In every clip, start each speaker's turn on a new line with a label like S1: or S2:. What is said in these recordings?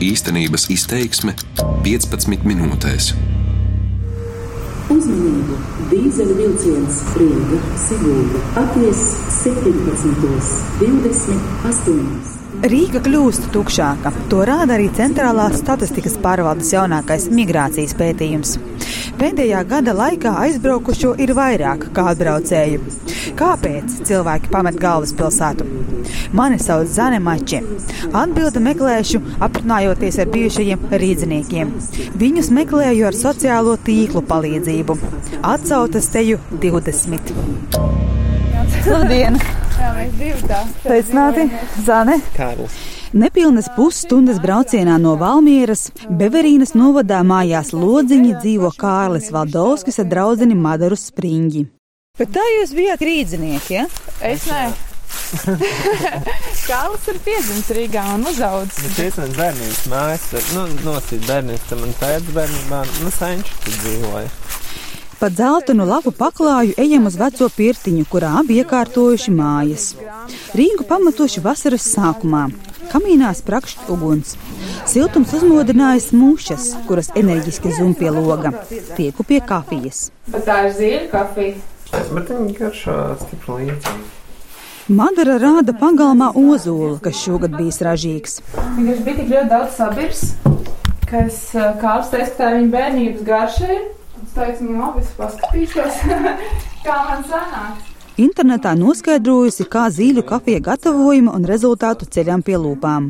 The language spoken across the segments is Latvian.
S1: Īstenības izteiksme 15 minūtēs.
S2: Uzmanību! Dīzeļu vilciens Rīga Sigūda atties 17.28.
S3: Rīga kļūst tukšāka. To rāda arī Centrālās statistikas pārvaldes jaunākais migrācijas pētījums. Pēdējā gada laikā aizbraukušo ir vairāk kā atbraucēju. Kāpēc cilvēki pamet galvaspilsētu? Mani sauc Zane Mači. Atbildi meklēšu, aprunājoties ar bijušajiem rīdziniekiem. Viņus meklēju ar sociālo tīklu palīdzību. Atcautas teju 20. Labdien!
S4: Jā, mēs divi tā.
S3: Sveicināti, Zane!
S5: Kārlis.
S3: Nepilnas pusstundas braucienā no Valmieras Beverīnas novadā mājās lodziņi dzīvo Kārlis Valdovskis ar draudzeni Madaru Springi. Bet tā jūs bijāt rīdzinieki, ja?
S4: Es nē. Kāls ir piedzimis Rīgā un uzaudzis.
S5: Bet es man bērnības mājas, nu, nosīt bērnības, man tēdz bērnībā, nu, senču tur dzīvoja.
S3: Pa dzeltenu lapu paklāju ejam uz veco pirtiņu, kurā abi iekārtojuši mājas. Rīgu pamatoši vasaras sākumā. Kamīnā sprakšķi uguns. Siltums uzmodinājis mušas, kuras enerģiski zum pie loga. Tieku pie kafijas.
S4: Bet tā ir zieļu kafija.
S5: Bet viņi garšo stipri līdzīgi.
S3: Madara rāda pagalmā ozolu, kas šogad bijis ražīgs.
S4: Vienkārši bija tik ļoti daudz sabirs, ka es kāds teicu, ka tā viņa bērnības garša ir. Es teicu, nu labi, es paskatīšos, kā man sanāks.
S3: Internetā noskaidrojusi, kā zīļu kafija gatavojuma un rezultātu ceļam pie lūpām.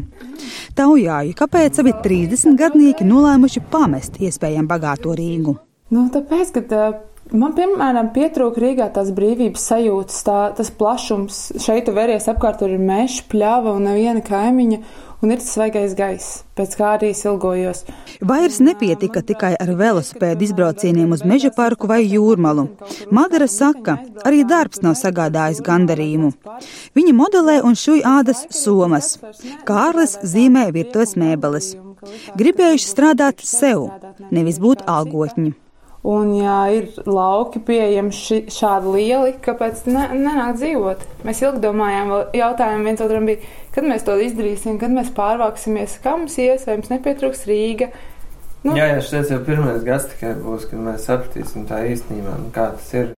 S3: Taujāju, kāpēc abi 30 gadnieki nolēmuši pamest iespējami bagāto Rīgu.
S4: Nu, tāpēc, ka tā, man, piemēram, pietrūka Rīgā tās brīvības sajūtas, tā, tas plašums. Šeit tu veries apkārt, tur ir meža, pļava un neviena kaimiņa. Un ir tas svaigais gaiss, pēc kā arī ilgojos.
S3: Vairs nepietika tikai ar velosipēdu izbraucieniem uz meža parku vai jūrmalu. Madara saka, arī darbs nav sagādājis gandarījumu. Viņa modelē un šuj ādas somas. Kārlis zīmē virtuves mēbeles. Gribējuši strādāt sev, nevis būt algotņi.
S4: Un, ja ir lauki pieejami šādi lieli, kāpēc ne, nenāk dzīvot? Mēs ilgi domājām, jautājām viens otram bija, kad mēs to izdarīsim, kad mēs pārvāksimies, kā mums ies, vai mums nepietrūks Rīga.
S5: Nu, jā, jā, šis jau pirmais gads tikai būs, kad mēs sapratīsim tā īstenībā, kā tas ir.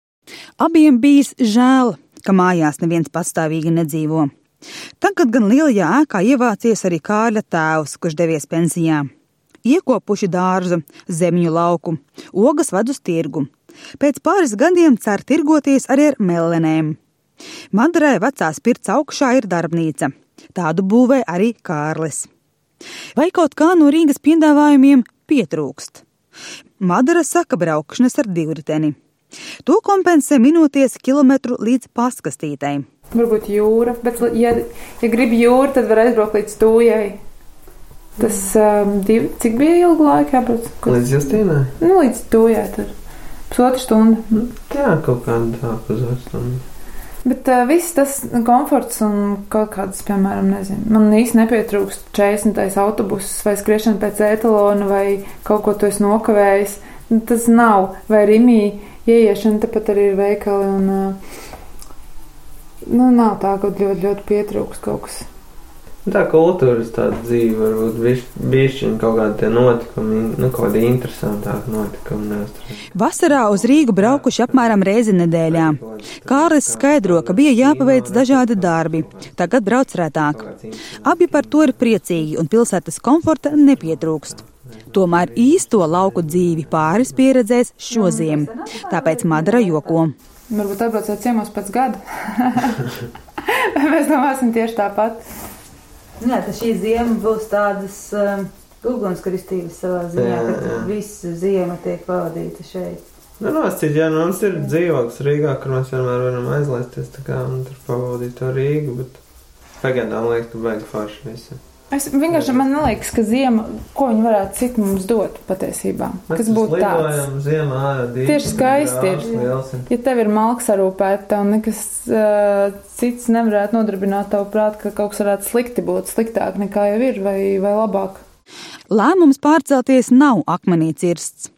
S3: Abiem bijis žēl, ka mājās neviens pastāvīgi nedzīvo. Tagad gan lielajā ēkā ievācies arī Kārļa tēvs, kurš devies pensijā iekopuši dārzu, zemņu lauku, ogas ved uz tirgu. Pēc pāris gadiem cer tirgoties arī ar melenēm. Madarē vecās pirts augšā ir darbnīca. Tādu būvē arī Kārlis. Vai kaut kā no Rīgas piedāvājumiem pietrūkst? Madara saka braukšanas ar divriteni. To kompensē minoties kilometru līdz paskastītei.
S4: Varbūt jūra, bet, ja, ja grib jūru, tad var aizbraukt līdz tūjai. Tas um, divi, cik bija ilgu laiku jābrauc?
S5: Līdz Justīnai?
S4: Nu, līdz to jā, tur pusotru stundu.
S5: Nu, jā, kaut kāda tā pusotru stundu.
S4: Bet uh, viss tas komforts un kaut kādas, piemēram, nezinu, man īsti nepietrūkst 40. autobuss vai skriešana pēc etalona vai kaut ko tu esi nokavējis. Nu, tas nav, vai rimī ieiešana, tepat arī ir veikali un, uh, nu, nav tā, ka ļoti, ļoti pietrūkst kaut kas.
S5: Tā kultūras tāda dzīve, varbūt bišķiņi kaut kādi tie notikumi, nu, kaut kādi interesantāki notikumi neuztrauc.
S3: Vasarā uz Rīgu braukuši apmēram reizi nedēļā. Kārlis skaidro, ka bija jāpaveic dažādi darbi, tagad brauc retāk. Abi par to ir priecīgi un pilsētas komforta nepietrūkst. Tomēr īsto lauku dzīvi pāris pieredzēs šoziem, tāpēc Madara joko.
S4: Varbūt atbraucēt ciemos pēc gada. Mēs domāsim tieši tāpat.
S3: Jā, tad šī ziema būs tādas um, ugunskristīgas savā ziņā, ka visa ziema tiek pavadīta šeit.
S5: Nu, nosacīt, jā, nu, mums ir dzīvoklis Rīgā, kur mēs vienmēr varam aizlaisties tā kā un tur pavadīt to Rīgu, bet pagaidām liekas, ka baigi forši visi.
S4: Es vienkārši man liekas, ka ziema, ko viņi varētu citu mums dot patiesībā,
S5: Mēs
S4: kas būtu tāds.
S5: Ziemā, ārā,
S4: Tieši skaisti ir. Ja tev ir malks arūpēt, tev nekas uh, cits nevarētu nodarbināt tavu prātu, ka kaut kas varētu slikti būt, sliktāk nekā jau ir vai, vai labāk.
S3: Lēmums pārcelties nav akmenī cirsts.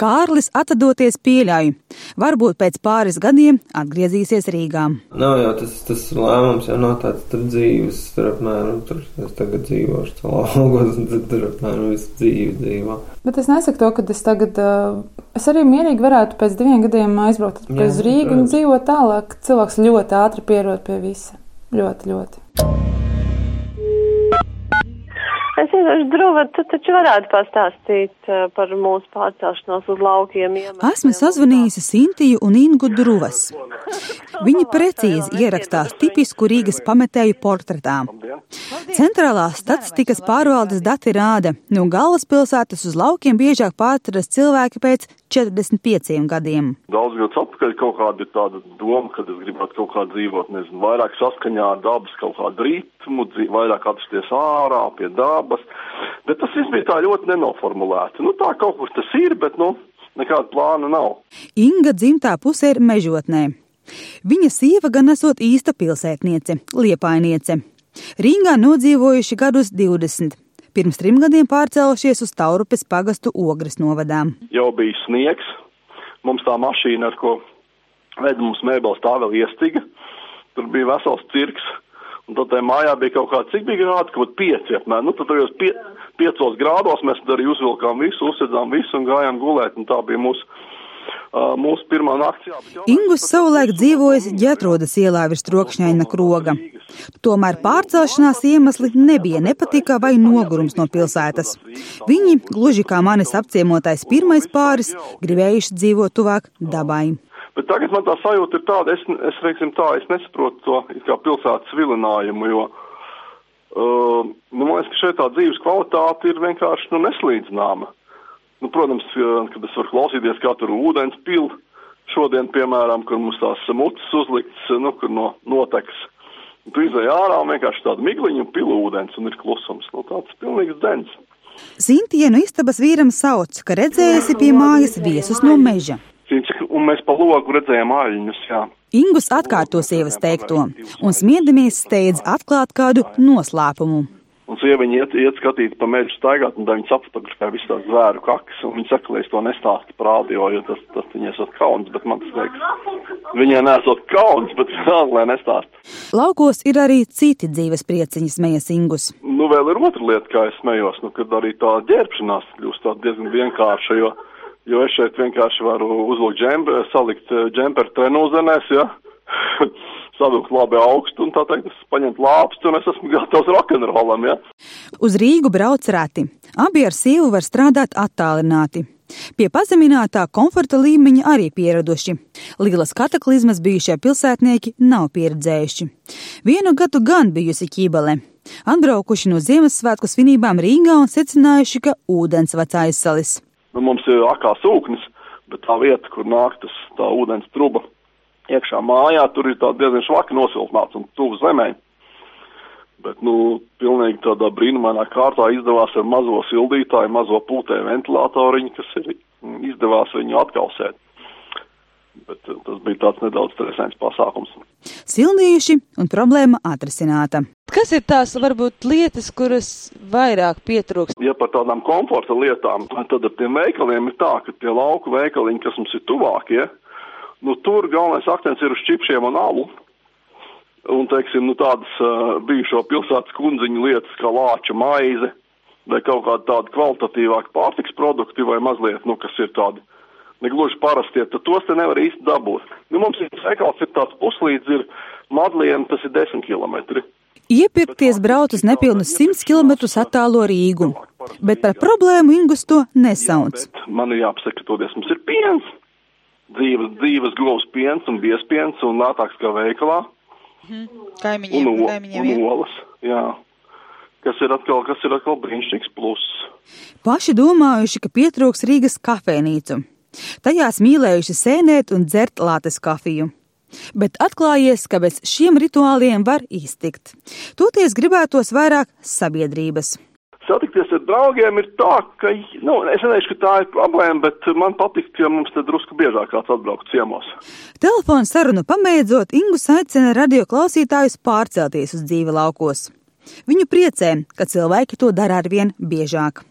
S3: Kārlis atvadoties pieļauj, varbūt pēc pāris gadiem atgriezīsies Rīgā.
S5: Nav jau tas, tas lēmums, jau nav tāds tur dzīves, tur apmēram, tur es tagad dzīvošu tā laugos, un tur, tur apmēram visu dzīvi dzīvo.
S4: Bet es nesaku to, ka es tagad, es arī mierīgi varētu pēc diviem gadiem aizbraukt atpakaļ uz Rīgu un dzīvot tālāk. Cilvēks ļoti ātri pierod pie visa. Ļoti, ļoti.
S6: Es vienkārši drūva, tu taču varētu pastāstīt uh, par mūsu pārcelšanos uz laukiem.
S3: Esmu sazvanījusi Sintiju un Ingu Druvas. Viņi precīzi ierakstās tipisku Rīgas pametēju portretā. Centrālās statistikas pārvaldes dati rāda, no galvaspilsētas uz laukiem biežāk pārceļas cilvēki pēc 45 gadiem.
S7: Daudz gadus atpakaļ kaut kāda ir tāda doma, ka es gribētu kaut kā dzīvot, nezinu, vairāk saskaņā ar dabas kaut kādu ritmu, vairāk atrasties ārā pie dabas, bet tas viss bija tā ļoti nenoformulēti. Nu, tā kaut kur tas ir, bet, nu, nekāda plāna nav.
S3: Inga dzimtā pusē ir mežotnē. Viņa sieva gan esot īsta pilsētniece, liepainiece. Rīgā nodzīvojuši gadus 20. Pirms trim gadiem pārcēlušies uz Taurupes pagastu ogres novadā.
S7: Jau bija sniegs, mums tā mašīna, ar ko veda mums mēbeles, tā vēl iestiga. Tur bija vesels cirks. Un tad tajā mājā bija kaut kāda, cik bija grādi, kaut pieci apmēram. Nu, tad tajos pie, piecos grādos mēs arī uzvilkām visu, uzsēdām visu un gājām gulēt. Un tā bija mūsu Uh, mūsu pirmā nakts.
S3: Ingus savulaik dzīvojas ģetrodas ielā virs trokšņaina kroga. Tomēr pārcelšanās iemesli nebija nepatika vai nogurums no pilsētas. Viņi, gluži kā manis apciemotais pirmais pāris, gribējuši dzīvot tuvāk dabai.
S7: Bet tagad man tā sajūta ir tāda, es, es, veiksim, tā, es nesaprotu to kā pilsētas vilinājumu, jo uh, nu, man liekas, ka šeit tā dzīves kvalitāte ir vienkārši nu, neslīdzināma. Nu, protams, kad es varu klausīties katru ūdens pilu, šodien, piemēram, kur mums tās mutes uzlikts, nu, kur no notekas. Tu izai ārā vienkārši tādu migliņu pilu ūdens un ir klusums. Nu, tāds pilnīgs dens.
S3: Sintienu istabas vīram sauc, ka redzējusi pie mājas viesus no meža.
S7: Un mēs pa logu redzējām aļņus, jā.
S3: Ingus atkārto sievas teikto, un smiedamies steidz atklāt kādu noslēpumu.
S7: Un sieviņa iet, iet skatīt pa mežu staigāt, un viņi sapfotografē visu tās zvēru kakas, un viņi saka, lai es to nestāstu par audio, jo tas, tas viņai esot kauns, bet man tas liekas, viņai nesot kauns, bet vēl, lai nestāst.
S3: Laukos ir arī citi dzīves prieciņas smejas ingus.
S7: Nu, vēl ir otra lieta, kā es smējos, nu, kad arī tā ģērbšanās kļūst tā diezgan vienkārša, jo, jo es šeit vienkārši varu uzlūkt džemper, salikt eh, džemperu trenūzenēs, ja. savilkt labi augstu un tā teikt, paņemt lāpstu un es esmu gatavs rokenrolam, ja.
S3: Uz Rīgu brauc reti. Abi ar sievu var strādāt attālināti. Pie pazeminātā komforta līmeņa arī pieraduši. Lielas kataklizmas bijušie pilsētnieki nav pieredzējuši. Vienu gadu gan bijusi ķībale. Atbraukuši no Ziemassvētku svinībām Rīgā un secinājuši, ka ūdens vec aizsalis.
S7: Nu, mums ir akās ūknis, bet tā vieta, kur nāk tas tā ūdens truba, iekšā mājā, tur ir diezgan švaki nosiltināts un tuvu zemē. Bet, nu, pilnīgi tādā brīnumainā kārtā izdevās ar mazo sildītāju, mazo pūtēju ventilātoriņu, kas ir izdevās viņu atkalsēt. Bet eh, tas bija tāds nedaudz stresēns pasākums.
S3: Sildījuši un problēma atrisināta.
S8: Kas ir tās varbūt lietas, kuras vairāk pietrūkst?
S7: Ja par tādām komforta lietām, tad ar tiem veikaliem ir tā, ka tie lauku veikaliņi, kas mums ir tuvākie, ja, Nu, tur galvenais akcents ir uz čipšiem un alu. Un, teiksim, nu, tādas uh, bijušo pilsētas kundziņu lietas kā lāča maize vai kaut kāda tāda kvalitatīvāka pārtiks produkti vai mazliet, nu, kas ir tādi negluži parastie, tad tos te nevar īsti dabūt. Nu, mums ir veikals, ir tāds puslīdz, ir Madliena, tas ir 10 km.
S3: Iepirkties braukt uz nepilnus 100 km attālo Rīgu, bet par problēmu Ingus to nesauc.
S7: Man ir jāpasaka, ka todies mums ir piens, dzīves, dzīves govs piens un biespiens un lētāks kā veikalā.
S8: Mhm. Kaimiņiem,
S7: un,
S8: kaimiņiem,
S7: un olas, jā. Kas ir atkal, kas ir atkal brīnišķīgs pluss.
S3: Paši domājuši, ka pietrūks Rīgas kafejnīcu. Tajās mīlējuši sēnēt un dzert lātes kafiju. Bet atklājies, ka bez šiem rituāliem var iztikt. Toties gribētos vairāk sabiedrības
S7: satikties ar draugiem ir tā, ka, nu, es neteikšu, ka tā ir problēma, bet man patīk, ka mums te drusku biežāk kāds atbrauc ciemos.
S3: Telefonu sarunu pamēdzot, Ingus aicina radio klausītājus pārcelties uz dzīvi laukos. Viņu priecē, ka cilvēki to dara arvien biežāk.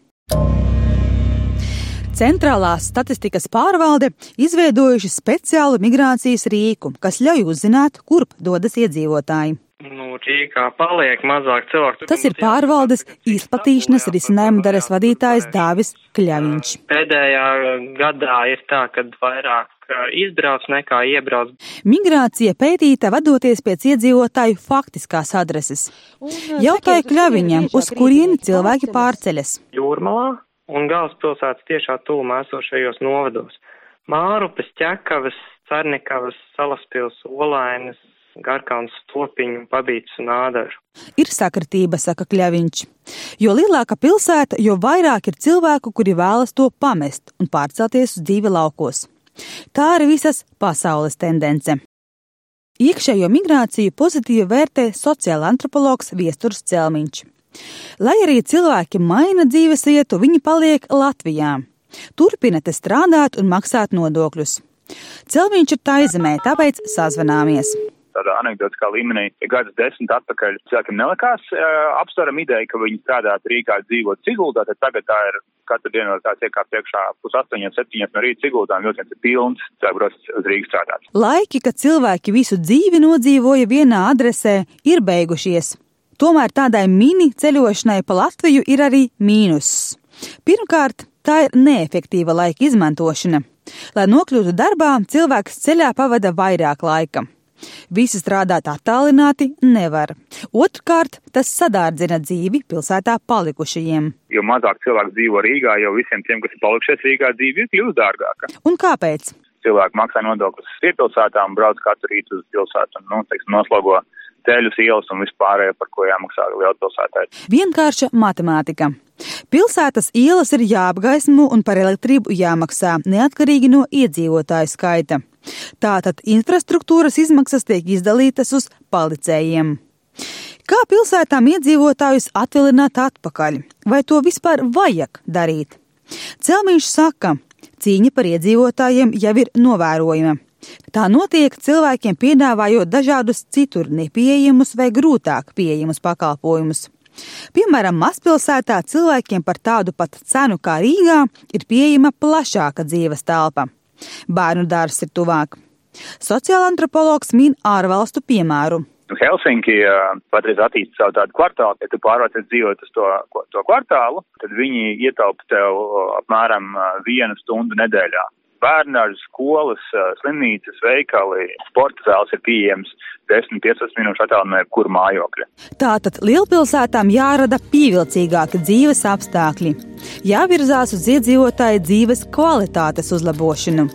S3: Centrālās statistikas pārvalde izveidojuši speciālu migrācijas rīku, kas ļauj uzzināt, kurp dodas iedzīvotāji.
S9: Nu, Rīgā paliek mazāk cilvēku.
S3: Tas ir pārvaldes izplatīšanas risinājuma daras vadītājs Dāvis Kļaviņš.
S9: Pēdējā gadā ir tā, ka vairāk izbrauc nekā iebrauc.
S3: Migrācija pētīta vadoties pēc iedzīvotāju faktiskās adreses. Jautāja Kļaviņam, uz kurieni cilvēki pārceļas.
S9: Jūrmalā un galvaspilsētas tiešā tūmā esošajos novados. Mārupes, ķekavas, Cernikavas, Salaspils, Olainas, Garkāns, Topiņu, Pabīts un Ādažu.
S3: Ir sakritība, saka Kļaviņš. Jo lielāka pilsēta, jo vairāk ir cilvēku, kuri vēlas to pamest un pārcelties uz dzīvi laukos. Tā ir visas pasaules tendence. Iekšējo migrāciju pozitīvi vērtē sociāla antropologs Viesturs Celmiņš. Lai arī cilvēki maina dzīves vietu, viņi paliek Latvijā. Turpina te strādāt un maksāt nodokļus. Celmiņš ir taizemē, tāpēc sazvanāmies
S10: tādā anekdotiskā līmenī. Gadus desmit atpakaļ cilvēkiem nelikās uh, apsveram ideja, ka viņi strādātu Rīgā, dzīvot Siguldā, tad tagad tā ir katru dienu tāds iekāp priekšā pus astoņiem, septiņiem no rīta Siguldā, un vilciens ir pilns, brauc uz Rīgas strādāt.
S3: Laiki, kad cilvēki visu dzīvi nodzīvoja vienā adresē, ir beigušies. Tomēr tādai mini ceļošanai pa Latviju ir arī mīnus. Pirmkārt, tā ir neefektīva laika izmantošana. Lai nokļūtu darbā, cilvēks ceļā pavada vairāk laika. Visi strādāt attālināti nevar. Otrkārt, tas sadārdzina dzīvi pilsētā palikušajiem.
S10: Jo mazāk cilvēku dzīvo Rīgā, jo visiem tiem, kas ir palikušies Rīgā, dzīve ir kļuvusi dārgāka.
S3: Un kāpēc?
S10: Cilvēki maksā nodokļus piepilsētām, brauc katru rītu uz pilsētu un, nu, teiksim, noslogo ceļus, ielas un vispārējo, par ko jāmaksā lielpilsētai.
S3: Vienkārša matemātika. Pilsētas ielas ir jāapgaismo un par elektrību jāmaksā neatkarīgi no iedzīvotāju skaita. Tātad infrastruktūras izmaksas tiek izdalītas uz palicējiem. Kā pilsētām iedzīvotājus atvilināt atpakaļ? Vai to vispār vajag darīt? Celmīņš saka, cīņa par iedzīvotājiem jau ir novērojama. Tā notiek cilvēkiem piedāvājot dažādus citur nepieejamus vai grūtāk pieejamus pakalpojumus. Piemēram, mazpilsētā cilvēkiem par tādu pat cenu kā Rīgā ir pieejama plašāka dzīves telpa. Bērnu dārzs ir tuvāk. Sociāla antropologs min ārvalstu piemēru.
S10: Helsinki patreiz attīsta savu tādu kvartālu, ja tu pārvācies dzīvot uz to, to kvartālu, tad viņi ietaupa tev apmēram vienu stundu nedēļā bērnāžas, skolas, slimnīcas, veikali, sporta zāles ir pieejams 10-15 minūšu attālumā jebkura mājokļa.
S3: Tātad lielpilsētām jārada pievilcīgāki dzīves apstākļi, jāvirzās uz iedzīvotāju dzīves kvalitātes uzlabošanu.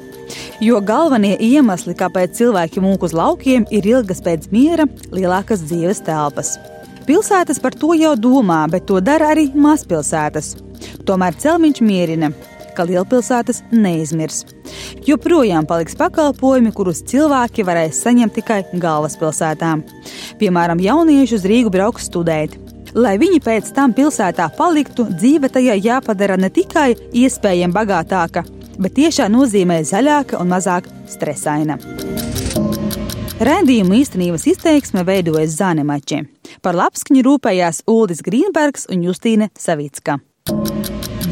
S3: Jo galvenie iemesli, kāpēc cilvēki mūk uz laukiem, ir ilgas pēc miera, lielākas dzīves telpas. Pilsētas par to jau domā, bet to dara arī mazpilsētas. Tomēr celmiņš mierina, ka lielpilsētas neizmirs. Joprojām paliks pakalpojumi, kurus cilvēki varēs saņemt tikai galvaspilsētām. Piemēram, jaunieši uz Rīgu brauks studēt. Lai viņi pēc tam pilsētā paliktu, dzīve tajā jāpadara ne tikai iespējami bagātāka, bet tiešā nozīmē zaļāka un mazāk stresaina. Rēdījuma īstenības izteiksme veidojas Zānemačiem. Par labskaņu rūpējās Uldis Grīnbergs un Justīne Savicka